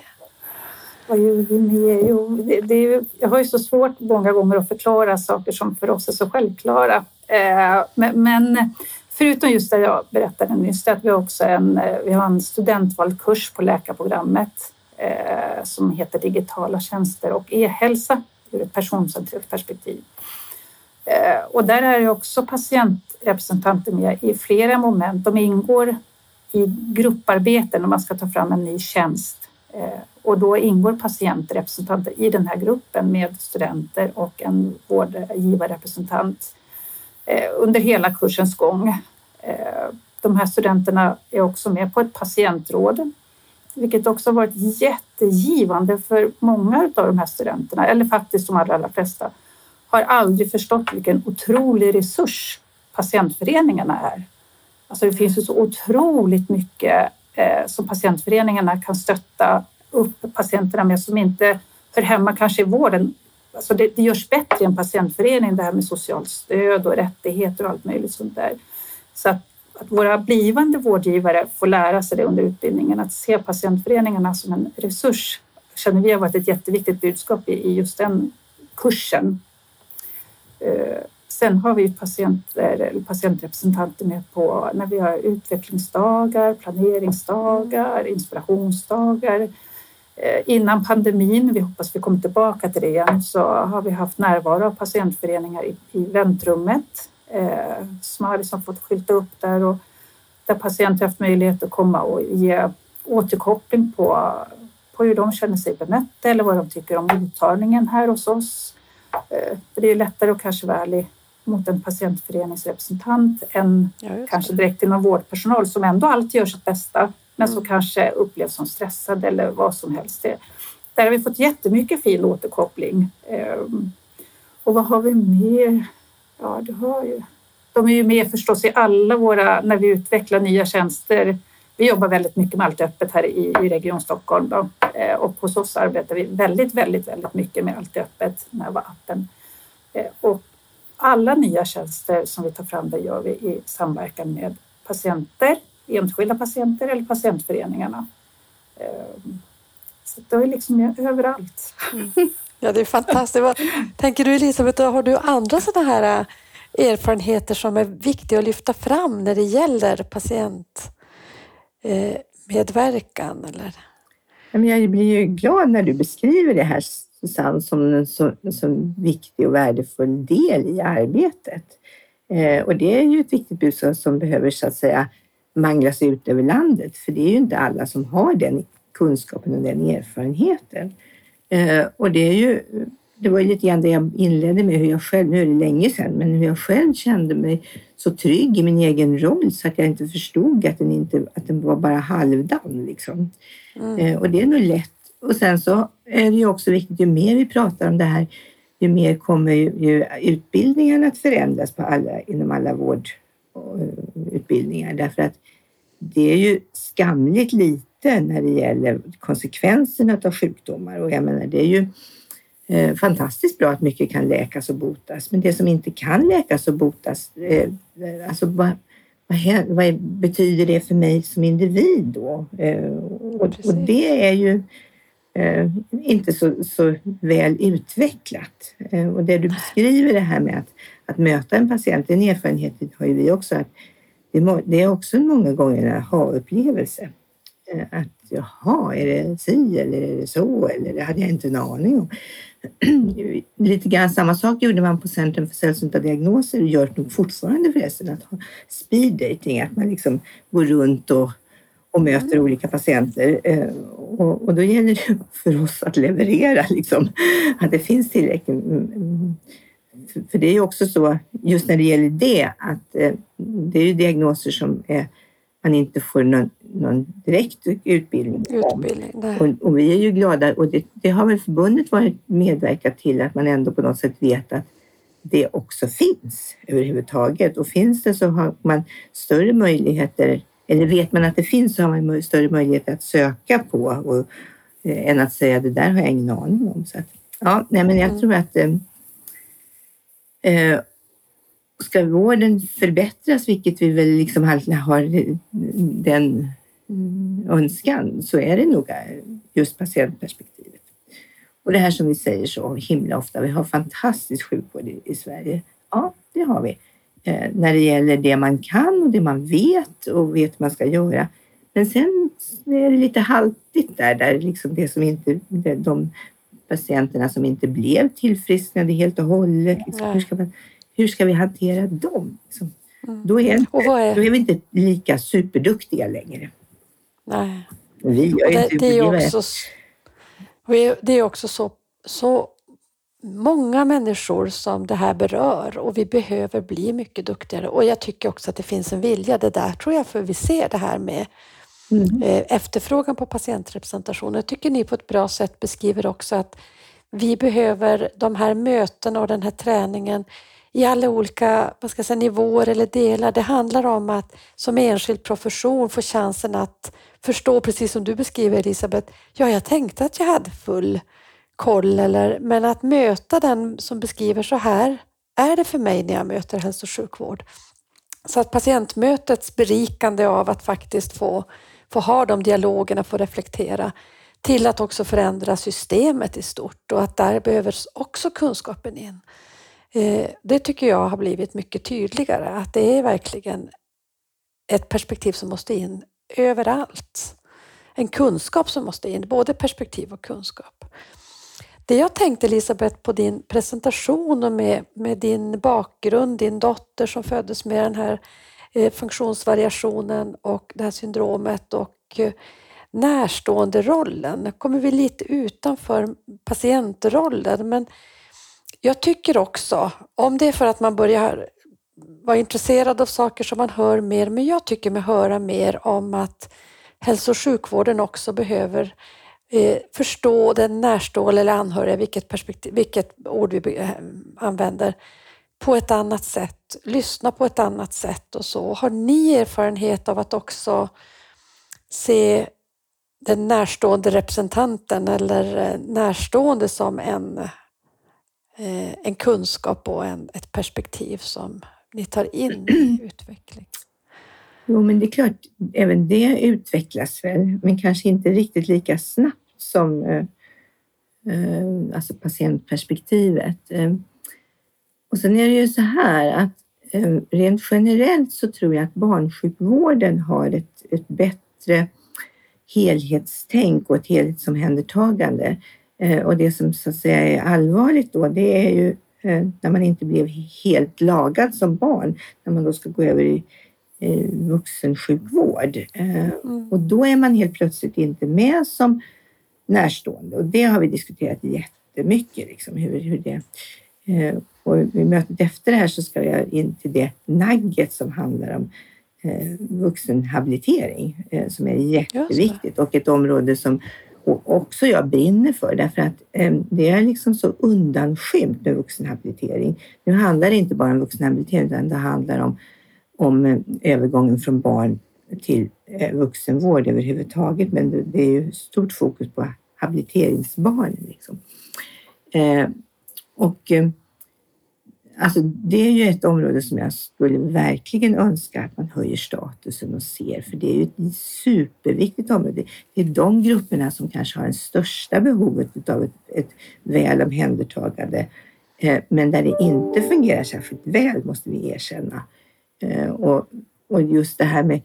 Vad gör vi mer? Jo, det, det är, jag har ju så svårt många gånger att förklara saker som för oss är så självklara. Eh, men, förutom just det jag berättade nyss, att vi också en, eh, vi har en studentvald kurs på läkarprogrammet eh, som heter digitala tjänster och e-hälsa ur ett personcentrerat perspektiv. Och där är också patientrepresentanter med i flera moment. De ingår i grupparbeten när man ska ta fram en ny tjänst. Och då ingår patientrepresentanter i den här gruppen med studenter och en vårdgivarrepresentant Eh, under hela kursens gång. Eh, de här studenterna är också med på ett patientråd, vilket också har varit jättegivande för många av de här studenterna, eller faktiskt de allra, allra flesta har aldrig förstått vilken otrolig resurs patientföreningarna är. Alltså det finns ju så otroligt mycket eh, som patientföreningarna kan stötta upp patienterna med som inte hör hemma kanske i vården. Alltså det, det görs bättre i en patientförening det här med socialt stöd och rättigheter och allt möjligt sånt där. Så att, att våra blivande vårdgivare får lära sig det under utbildningen, att se patientföreningarna som en resurs känner vi har varit ett jätteviktigt budskap i, i just den kursen. Eh, sen har vi patienter, patientrepresentanter med på när vi har utvecklingsdagar, planeringsdagar, inspirationsdagar. Eh, innan pandemin, vi hoppas vi kommer tillbaka till det igen, så har vi haft närvaro av patientföreningar i, i väntrummet eh, som har liksom fått skylta upp där och där patienter haft möjlighet att komma och ge återkoppling på, på hur de känner sig bemötta eller vad de tycker om mottagningen här hos oss. Eh, för det är lättare att kanske vara ärlig mot en patientföreningsrepresentant än ja, kanske direkt någon vårdpersonal som ändå alltid gör sitt bästa men som mm. kanske upplevs som stressad eller vad som helst. Där har vi fått jättemycket fin återkoppling. Ehm, och vad har vi mer? Ja, du har ju. De är ju med förstås i alla våra, när vi utvecklar nya tjänster. Vi jobbar väldigt mycket med Allt öppet här i, i Region Stockholm då. Eh, och hos oss arbetar vi väldigt, väldigt, väldigt mycket med Allt öppet, här appen. Eh, och alla nya tjänster som vi tar fram, det gör vi i samverkan med patienter, enskilda patienter eller patientföreningarna. Eh, så det är liksom överallt. Mm. Ja, det är fantastiskt. Vad tänker du Elisabeth, har du andra sådana här erfarenheter som är viktiga att lyfta fram när det gäller patientmedverkan? Eller? Jag blir ju glad när du beskriver det här Susanne som en så, så viktig och värdefull del i arbetet. Eh, och det är ju ett viktigt budskap som behöver så att säga manglas ut över landet, för det är ju inte alla som har den kunskapen och den erfarenheten. Eh, och det är ju, det var ju lite grann det jag inledde med, hur jag själv, nu är det länge sedan, men hur jag själv kände mig så trygg i min egen roll så att jag inte förstod att den, inte, att den var bara halvdan. Liksom. Mm. Eh, och det är nog lätt. Och sen så är det ju också viktigt, ju mer vi pratar om det här, ju mer kommer ju utbildningarna att förändras på alla, inom alla vårdutbildningar. Därför att det är ju skamligt lite när det gäller konsekvenserna av sjukdomar. Och jag menar, det är ju eh, fantastiskt bra att mycket kan läkas och botas, men det som inte kan läkas och botas, eh, alltså vad, vad, vad, betyder det för mig som individ då? Eh, och, och, det är ju eh, inte så, så väl utvecklat. Eh, och det du beskriver det här med att, att möta en patient, den erfarenheten har ju vi också, att det, det är också många gånger en aha-upplevelse. Eh, att jaha, är det si eller är det så? Eller det hade jag inte en aning om. Lite grann samma sak gjorde man på Centrum för sällsynta diagnoser och gör nog fortfarande förresten, att ha speed dating, att man liksom går runt och, och möter mm. olika patienter. Eh, och, och, då gäller det för oss att leverera, liksom, att det finns tillräckligt. För det är ju också så, just när det gäller det, att eh, det är ju diagnoser som är man inte får någon, någon direkt utbildning, utbildning och, och, vi är ju glada och det, det, har väl förbundet varit medverkat till att man ändå på något sätt vet att det också finns överhuvudtaget. Och finns det så har man större möjligheter, eller vet man att det finns så har man större möjligheter att söka på och, eh, än att säga det där har jag ingen aning om. Så att, ja, nej, men jag mm. tror att eh, eh ska vården förbättras, vilket vi väl liksom har den önskan, så är det nog eh, just patientperspektivet. Och det här som vi säger så himla ofta, vi har fantastisk sjukvård i, i Sverige. Ja, det har vi. Eh, när det gäller det man kan och det man vet och vet man ska göra. Men sen är det lite haltigt där, där liksom det som inte, de patienterna som inte blev tillfrisknade helt och hållet. Liksom, hur ska man hur ska vi hantera dem? Liksom. Mm. Då, är, är... då är vi inte lika superduktiga längre. Nej. Vi gör det, inte det, är också, det är också så, så många människor som det här berör och vi behöver bli mycket duktigare. Och jag tycker också att det finns en vilja, det där tror jag, för vi ser det här med mm. Eh, efterfrågan på patientrepresentation. Jag tycker ni på ett bra sätt beskriver också att vi behöver de här mötena och den här träningen i alla olika vad ska jag säga, nivåer eller delar. Det handlar om att som enskild profession få chansen att förstå, precis som du beskriver Elisabeth, ja, jag tänkte att jag hade full koll, eller, men att möta den som beskriver så här är det för mig när jag möter hälso och sjukvård. Så att patientmötets berikande av att faktiskt få, få ha de dialogerna, få reflektera, till att också förändra systemet i stort och att där behöver också kunskapen in. Eh, det tycker jag har blivit mycket tydligare, att det är verkligen ett perspektiv som måste in överallt. En kunskap som måste in, både perspektiv och kunskap. Det jag tänkte Elisabeth på din presentation och med, med din bakgrund, din dotter som föddes med den här Eh, funktionsvariationen och det här syndromet och eh, närstående rollen. Nu kommer vi lite utanför patientrollen men jag tycker också, om det är för att man börjar vara intresserad av saker som man hör mer, men jag tycker mig höra mer om att hälso och sjukvården också behöver eh, förstå den närstående eller anhöriga, vilket, perspektiv, vilket ord vi eh, använder, på ett annat sätt, lyssna på ett annat sätt och så. Har ni erfarenhet av att också se den närstående representanten eller eh, närstående som en Eh, en kunskap och en, ett perspektiv som ni tar in i utveckling? Jo, men det är klart, även det utvecklas väl, men kanske inte riktigt lika snabbt som eh, alltså patientperspektivet. Och sen är det ju så här att eh, rent generellt så tror jag att barnsjukvården har ett, ett bättre helhetstänk och ett helhetsomhändertagande Eh, och det som så att säga är allvarligt då, det är ju eh, när man inte blev helt lagad som barn, när man då ska gå över i vuxensjukvård. Mm. Och då är man helt plötsligt inte med som närstående och det har vi diskuterat jättemycket. Liksom, hur, hur det, och i mötet efter det här så ska jag in till det nagget som handlar om vuxenhabilitering som är jätteviktigt och ett område som också jag brinner för därför att eh, det är liksom så undanskymt med vuxenhabilitering. Nu handlar det inte bara om vuxenhabilitering utan det handlar om, om eh, övergången från barn till eh, vuxenvård överhuvudtaget, men det är ju stort fokus på habiliteringsbarnen. Liksom. Eh, och eh, alltså det är ju ett område som jag skulle verkligen önska att man höjer statusen och ser, för det är ju ett superviktigt område. Det är de grupperna som kanske har det största behovet av ett, ett väl omhändertagande, eh, men där det inte fungerar särskilt väl, måste vi erkänna. Eh, och, och just det här med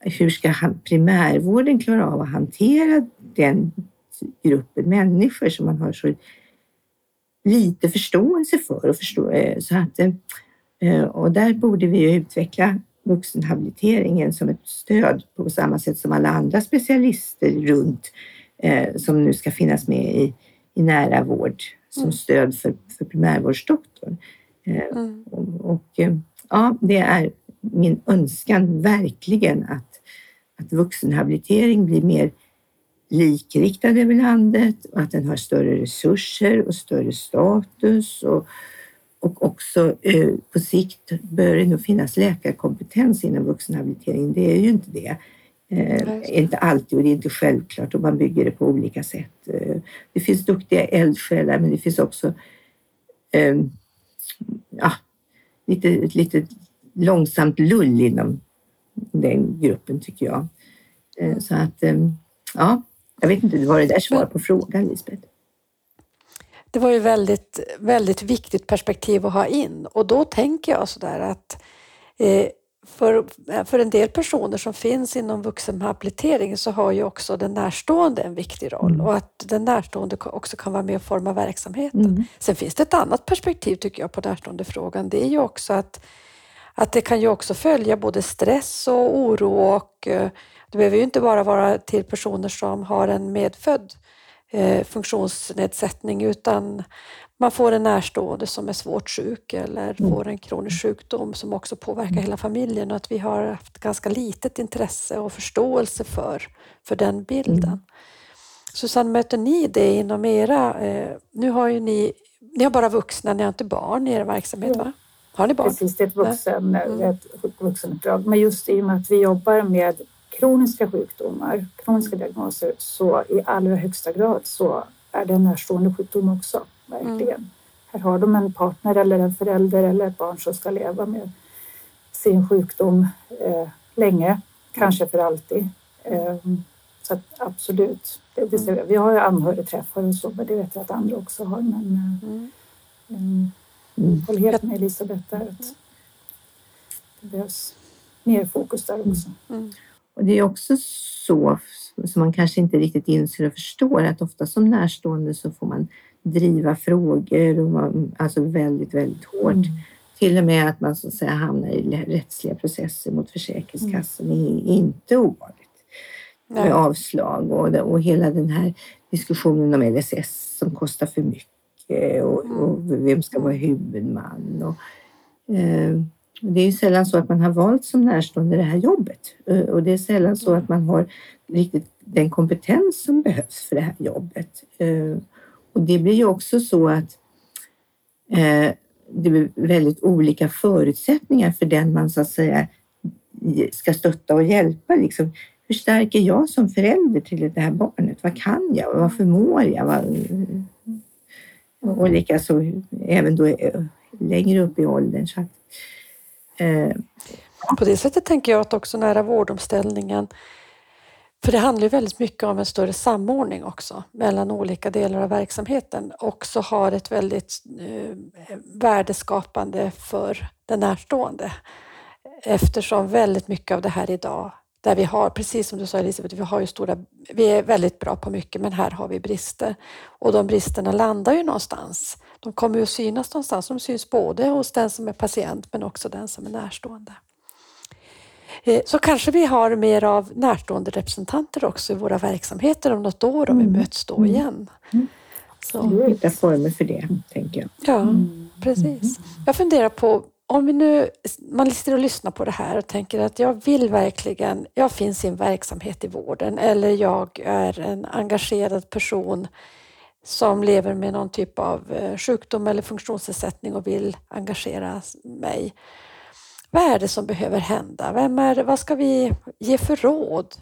hur ska primärvården klara av att hantera den gruppen människor som man har så lite förståelse för. Och, förstå, eh, så att, eh, och där borde vi utveckla vuxenhabiliteringen som ett stöd på samma sätt som alla andra specialister runt eh, som nu ska finnas med i, i nära vård som mm. stöd för, för primärvårdsdoktorn. Mm. Och, och, ja, det är min önskan verkligen att, att vuxenhabilitering blir mer likriktad över landet och att den har större resurser och större status. Och, och också eh, på sikt bör det nog finnas läkarkompetens inom vuxenhabilitering. Det är ju inte det. Eh, inte alltid och det är inte självklart och man bygger det på olika sätt. Eh, det finns duktiga eldsjälar men det finns också eh, ja, lite, lite långsamt lull inom den gruppen tycker jag. Eh, så att eh, ja, jag vet inte, var det där svar på frågan Lisbeth? Det var ju väldigt, väldigt viktigt perspektiv att ha in och då tänker jag sådär att eh, för, för en del personer som finns inom vuxenhabilitering så har ju också den närstående en viktig roll mm. och att den närstående också kan vara med och forma verksamheten. Mm. Sen finns det ett annat perspektiv tycker jag på närståendefrågan. Det är ju också att, att det kan ju också följa både stress och oro och eh, det behöver ju inte bara vara till personer som har en medfödd eh, funktionsnedsättning utan man får en närstående som är svårt sjuk eller mm. får en kronisk sjukdom som också påverkar hela familjen och att vi har haft ganska litet intresse och förståelse för, för den bilden. Mm. Susanne, möter ni det inom era... Eh, nu har ju ni, ni har bara vuxna, ni har inte barn i er verksamhet va? Har ni barn? Precis, det är ett, vuxen, mm. ett vuxenuppdrag. Men just i och med att vi jobbar med kroniska sjukdomar, kroniska diagnoser, så i allra högsta grad så är det en närstående sjukdom också, verkligen. Mm. Här har de en partner eller en förälder eller ett barn som ska leva med sin sjukdom eh, länge, kanske för alltid. Eh, så att absolut, det, det ser vi. vi har ju anhörigträffar och så, men det vet jag att andra också har. Men eh, mm. Mm. håller helt med Elisabeth där att det behövs mer fokus där också. Mm. Och det är också så som man kanske inte riktigt inser och förstår att ofta som närstående så får man driva frågor och man, alltså väldigt, väldigt hårt. Mm. Till och med att man så att säga hamnar i rättsliga processer mot Försäkringskassan mm. är inte ovanligt. Med avslag och, och hela den här diskussionen om LSS som kostar för mycket och, mm. och vem ska vara huvudman. Och, eh, det är sällan så att man har valt som närstående det här jobbet eh, och det är sällan så att man har riktigt den kompetens som behövs för det här jobbet. Eh, och det blir ju också så att eh, det blir väldigt olika förutsättningar för den man så att säga ska stötta och hjälpa. Liksom, hur stark är jag som förälder till det här barnet? Vad kan jag? Vad förmår jag? Och likaså även då eh, längre upp i åldern. Så att, Eh, på det sättet tänker jag att också nära vårdomställningen, för det handlar ju väldigt mycket om en större samordning också mellan olika delar av verksamheten, också har ett väldigt eh, värdeskapande för den närstående. Eftersom väldigt mycket av det här idag där vi har, precis som du sa Elisabeth, vi har ju stora, vi är väldigt bra på mycket men här har vi brister. Och de bristerna landar ju någonstans. De kommer ju att synas någonstans. De syns både hos den som är patient men också den som är närstående. Eh, så kanske vi har mer av närstående representanter också i våra verksamheter om något år om vi mm. möts då igen. Mm. Så. Hitta former för det, tänker jag. Ja, mm. precis. Jag funderar på om vi nu, man sitter och lyssnar på det här och tänker att jag vill verkligen, jag finns i en verksamhet i vården eller jag är en engagerad person som lever med någon typ av eh, sjukdom eller funktionsnedsättning och vill engagera mig. vad är det som behöver hända? Vem är, vad ska vi ge för råd?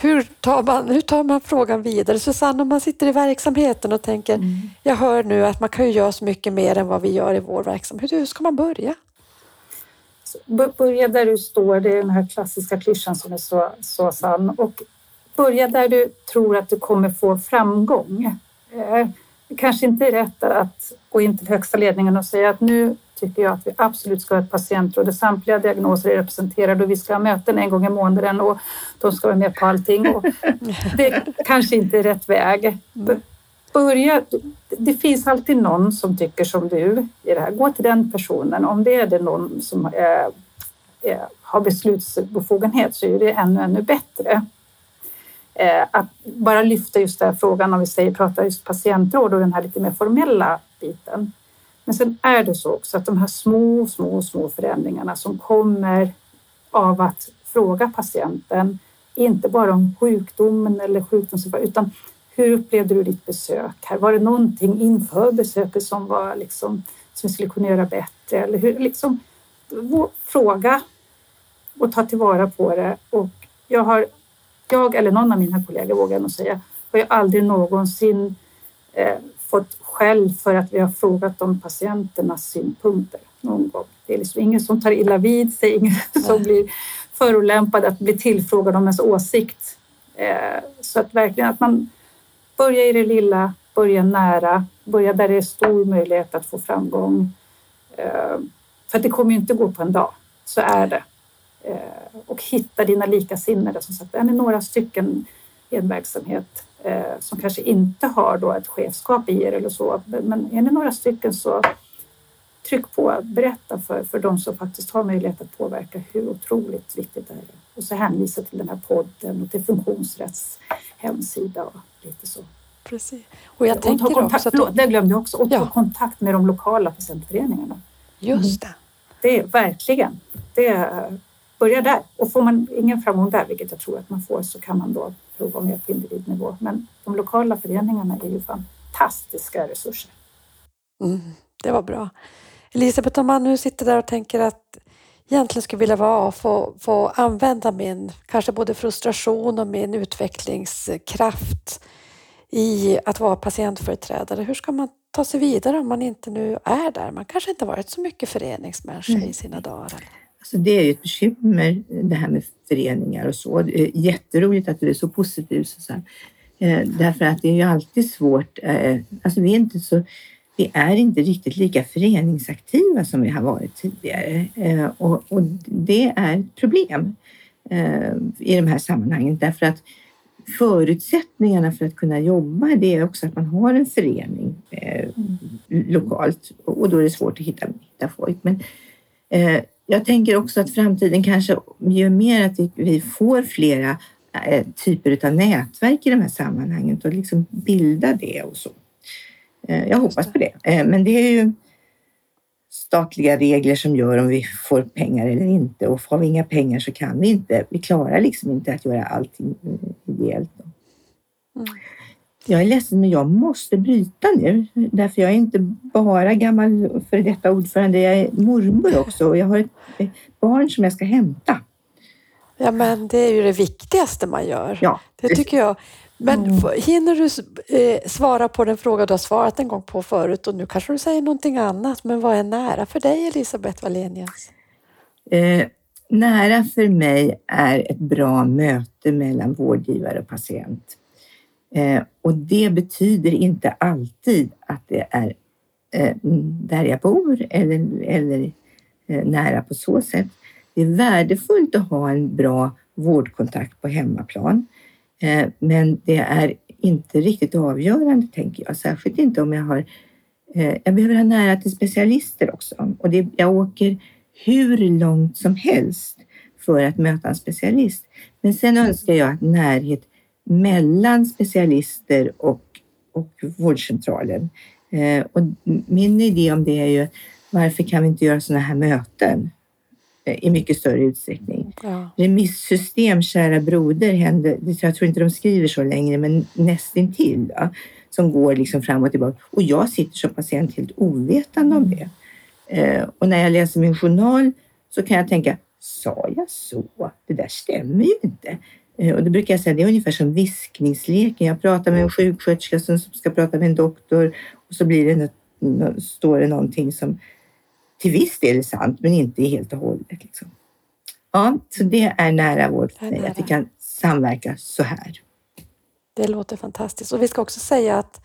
Hur, tar man, hur tar man frågan vidare? Susanne, om man sitter i verksamheten och tänker, mm. jag hör nu att man kan ju göra så mycket mer än vad vi gör i vår verksamhet. Hur ska man börja? Börja där du står, det är den här klassiska klyschan som är så, så sann. Och börja där du tror att du kommer få framgång. Eh, kanske inte är rätt att gå in till högsta ledningen och säga att nu tycker jag att vi absolut ska ha ett patientråd där samtliga diagnoser är representerade och vi ska ha möten en gång i månaden och de ska vara med på allting. Och det kanske inte är rätt väg. Börja, det finns alltid någon som tycker som du i det här. Gå till den personen. Om det är det någon som är, är, har beslutsbefogenhet så är det ännu, ännu bättre. Eh, att bara lyfta just den här frågan om vi säger, pratar just patientråd och den här lite mer formella biten. Men sen är det så också att de här små, små, små förändringarna som kommer av att fråga patienten, inte bara om sjukdomen eller sjukdomsförloppet, utan hur upplevde du ditt besök här? Var det någonting inför besöket som var liksom som vi skulle kunna göra bättre? Eller hur, liksom, fråga och ta tillvara på det. Och jag har, jag eller någon av mina kollegor vågar jag nog säga, har ju aldrig någonsin eh, fått skäll för att vi har frågat om patienternas synpunkter någon gång. Det är liksom ingen som tar illa vid sig, ingen som blir förolämpad att bli tillfrågad om ens åsikt. Eh, så att verkligen att man Börja i det lilla, börja nära, börja där det är stor möjlighet att få framgång. Eh, för att det kommer ju inte gå på en dag, så är det. Eh, och hitta dina likasinnade. Som sagt, är ni några stycken i en verksamhet eh, som kanske inte har då ett chefskap i er eller så. Men är ni några stycken så tryck på, berätta för, för de som faktiskt har möjlighet att påverka hur otroligt viktigt det är. Och så hänvisa till den här podden och till funktionsrätts hemsida och lite så. Precis. Och jag och tänker kontakt, också... Att... Förlåt, det glömde jag också. Och ta ja. kontakt med de lokala patientföreningarna. Just det. Det är verkligen. Det börja där. Och får man ingen framgång där, vilket jag tror att man får, så kan man då prova mer på individnivå. Men de lokala föreningarna är ju fantastiska resurser. Mm, det var bra. Elisabeth, om man nu sitter där och tänker att egentligen skulle vilja vara och få, få använda min, kanske både frustration och min utvecklingskraft i att vara patientföreträdare. Hur ska man ta sig vidare om man inte nu är där? Man kanske inte varit så mycket föreningsmänniska mm. i sina dagar. Alltså det är ju ett bekymmer det här med föreningar och så. Det är jätteroligt att du är så positiv Susanne. Eh, därför att det är ju alltid svårt. Eh, alltså vi är inte så vi är inte riktigt lika föreningsaktiva som vi har varit tidigare eh, och, och det är ett problem eh, i de här sammanhangen därför att förutsättningarna för att kunna jobba det är också att man har en förening eh, lokalt och då är det svårt att hitta, hitta folk. Men eh, jag tänker också att framtiden kanske gör mer att vi får flera eh, typer av nätverk i de här sammanhangen och liksom bilda det och så. Eh, jag hoppas på det. Eh, men det är ju statliga regler som gör om vi får pengar eller inte och har vi inga pengar så kan vi inte. Vi klarar liksom inte att göra allting ideellt. Mm. Jag är ledsen men jag måste bryta nu därför jag är inte bara gammal före detta ordförande, jag är mormor också och jag har ett barn som jag ska hämta. Ja men det är ju det viktigaste man gör. Ja, det tycker jag. Men mm. hinner du eh, svara på den fråga du har svarat en gång på förut och nu kanske du säger någonting annat. Men vad är nära för dig Elisabeth Wallenius? Eh, nära för mig är ett bra möte mellan vårdgivare och patient. Eh, och det betyder inte alltid att det är där jag bor eller, eller nära på så sätt. Det är värdefullt att ha en bra vårdkontakt på hemmaplan. Eh, men det är inte riktigt avgörande, tänker jag. Särskilt inte om jag har... Eh, jag behöver ha nära till specialister också. Och det, jag åker hur långt som helst för att möta en specialist. Men sen önskar jag att närhet mellan specialister och, och vårdcentralen. Eh, och min idé om det är ju varför kan vi inte göra sådana här möten? I mycket större utsträckning. Ja. Remissystem, kära broder, hände, jag tror inte de skriver så längre, men nästintill. Ja, som går liksom fram och tillbaka. Och jag sitter som patient helt ovetande om det. Eh, och när jag läser min journal så kan jag tänka, sa jag så? Det där stämmer ju inte. Eh, och då brukar jag säga det är ungefär som viskningsleken. Jag pratar med en sjuksköterska som ska prata med en doktor och så blir det något, står det någonting som till viss del är sant men inte helt och hållet. Liksom. Ja, så det är nära vård för mig, att vi kan samverka så här. Det låter fantastiskt. Och vi ska också säga att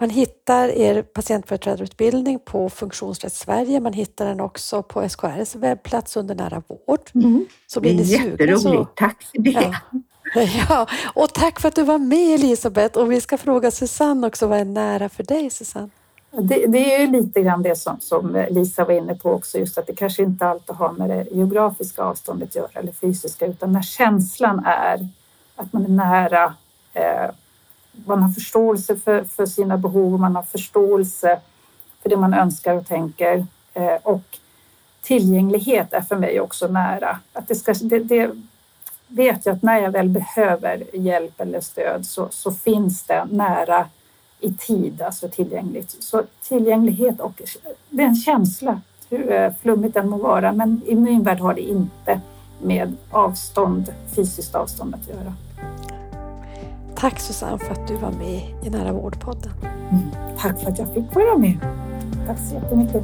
man hittar er patientföreträdarutbildning på Funktionsrätt Sverige. Man hittar den också på SKRs webbplats under nära vård. Mm. Så blir ni sugna så... Tack för det. Ja. Ja, och tack för att du var med Elisabeth. Och vi ska fråga Susanne också, vad är nära för dig Susanne? Det, det, är ju lite grann det som, som, Lisa var inne på också, just att det kanske inte alltid har med det geografiska avståndet att göra eller fysiska, utan när känslan är att man är nära, eh, man har förståelse för, för sina behov, man har förståelse för det man önskar och tänker eh, och tillgänglighet är för mig också nära. Att det, ska, det, det vet jag att när jag väl behöver hjälp eller stöd så, så finns det nära i tid, alltså tillgängligt. Så tillgänglighet och det är en känsla, hur eh, flummigt den må vara, men i min värld har det inte med avstånd, fysiskt avstånd att göra. Tack Susanne för att du var med i Nära vårdpodden. Mm, tack för att jag fick vara med. Tack så jättemycket.